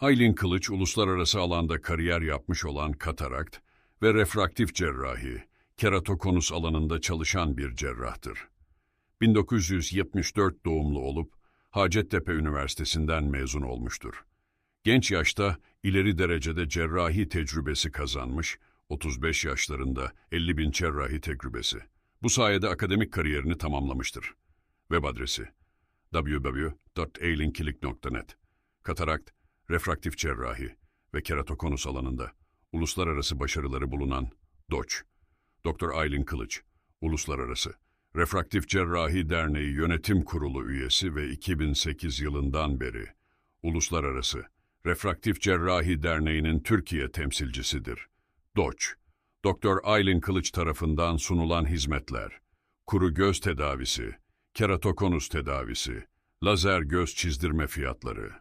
Aylin Kılıç, uluslararası alanda kariyer yapmış olan katarakt ve refraktif cerrahi, keratokonus alanında çalışan bir cerrahtır. 1974 doğumlu olup Hacettepe Üniversitesi'nden mezun olmuştur. Genç yaşta ileri derecede cerrahi tecrübesi kazanmış, 35 yaşlarında 50 bin cerrahi tecrübesi. Bu sayede akademik kariyerini tamamlamıştır. Web adresi www.eylinkilik.net Katarakt, refraktif cerrahi ve keratokonus alanında uluslararası başarıları bulunan DOÇ, Dr. Aylin Kılıç, Uluslararası Refraktif Cerrahi Derneği Yönetim Kurulu üyesi ve 2008 yılından beri Uluslararası Refraktif Cerrahi Derneği'nin Türkiye temsilcisidir. DOÇ, Dr. Aylin Kılıç tarafından sunulan hizmetler, kuru göz tedavisi, keratokonus tedavisi, lazer göz çizdirme fiyatları,